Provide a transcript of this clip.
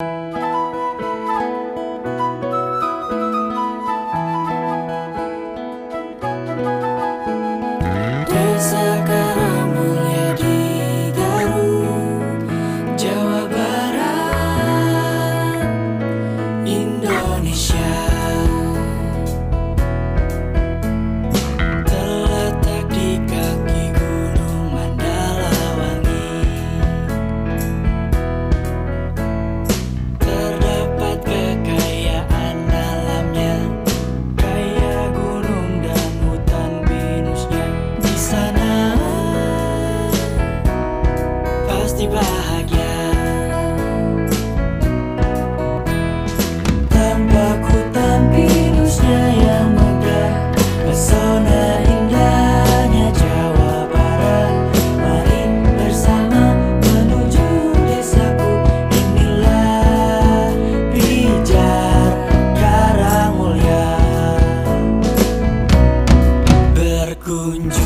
Música pasti bahagia. Tanpa ku tampinusnya yang muda, Pesona indahnya Jawa Barat. Mari bersama menuju desaku Inilah pijar karang mulia. Berkunjung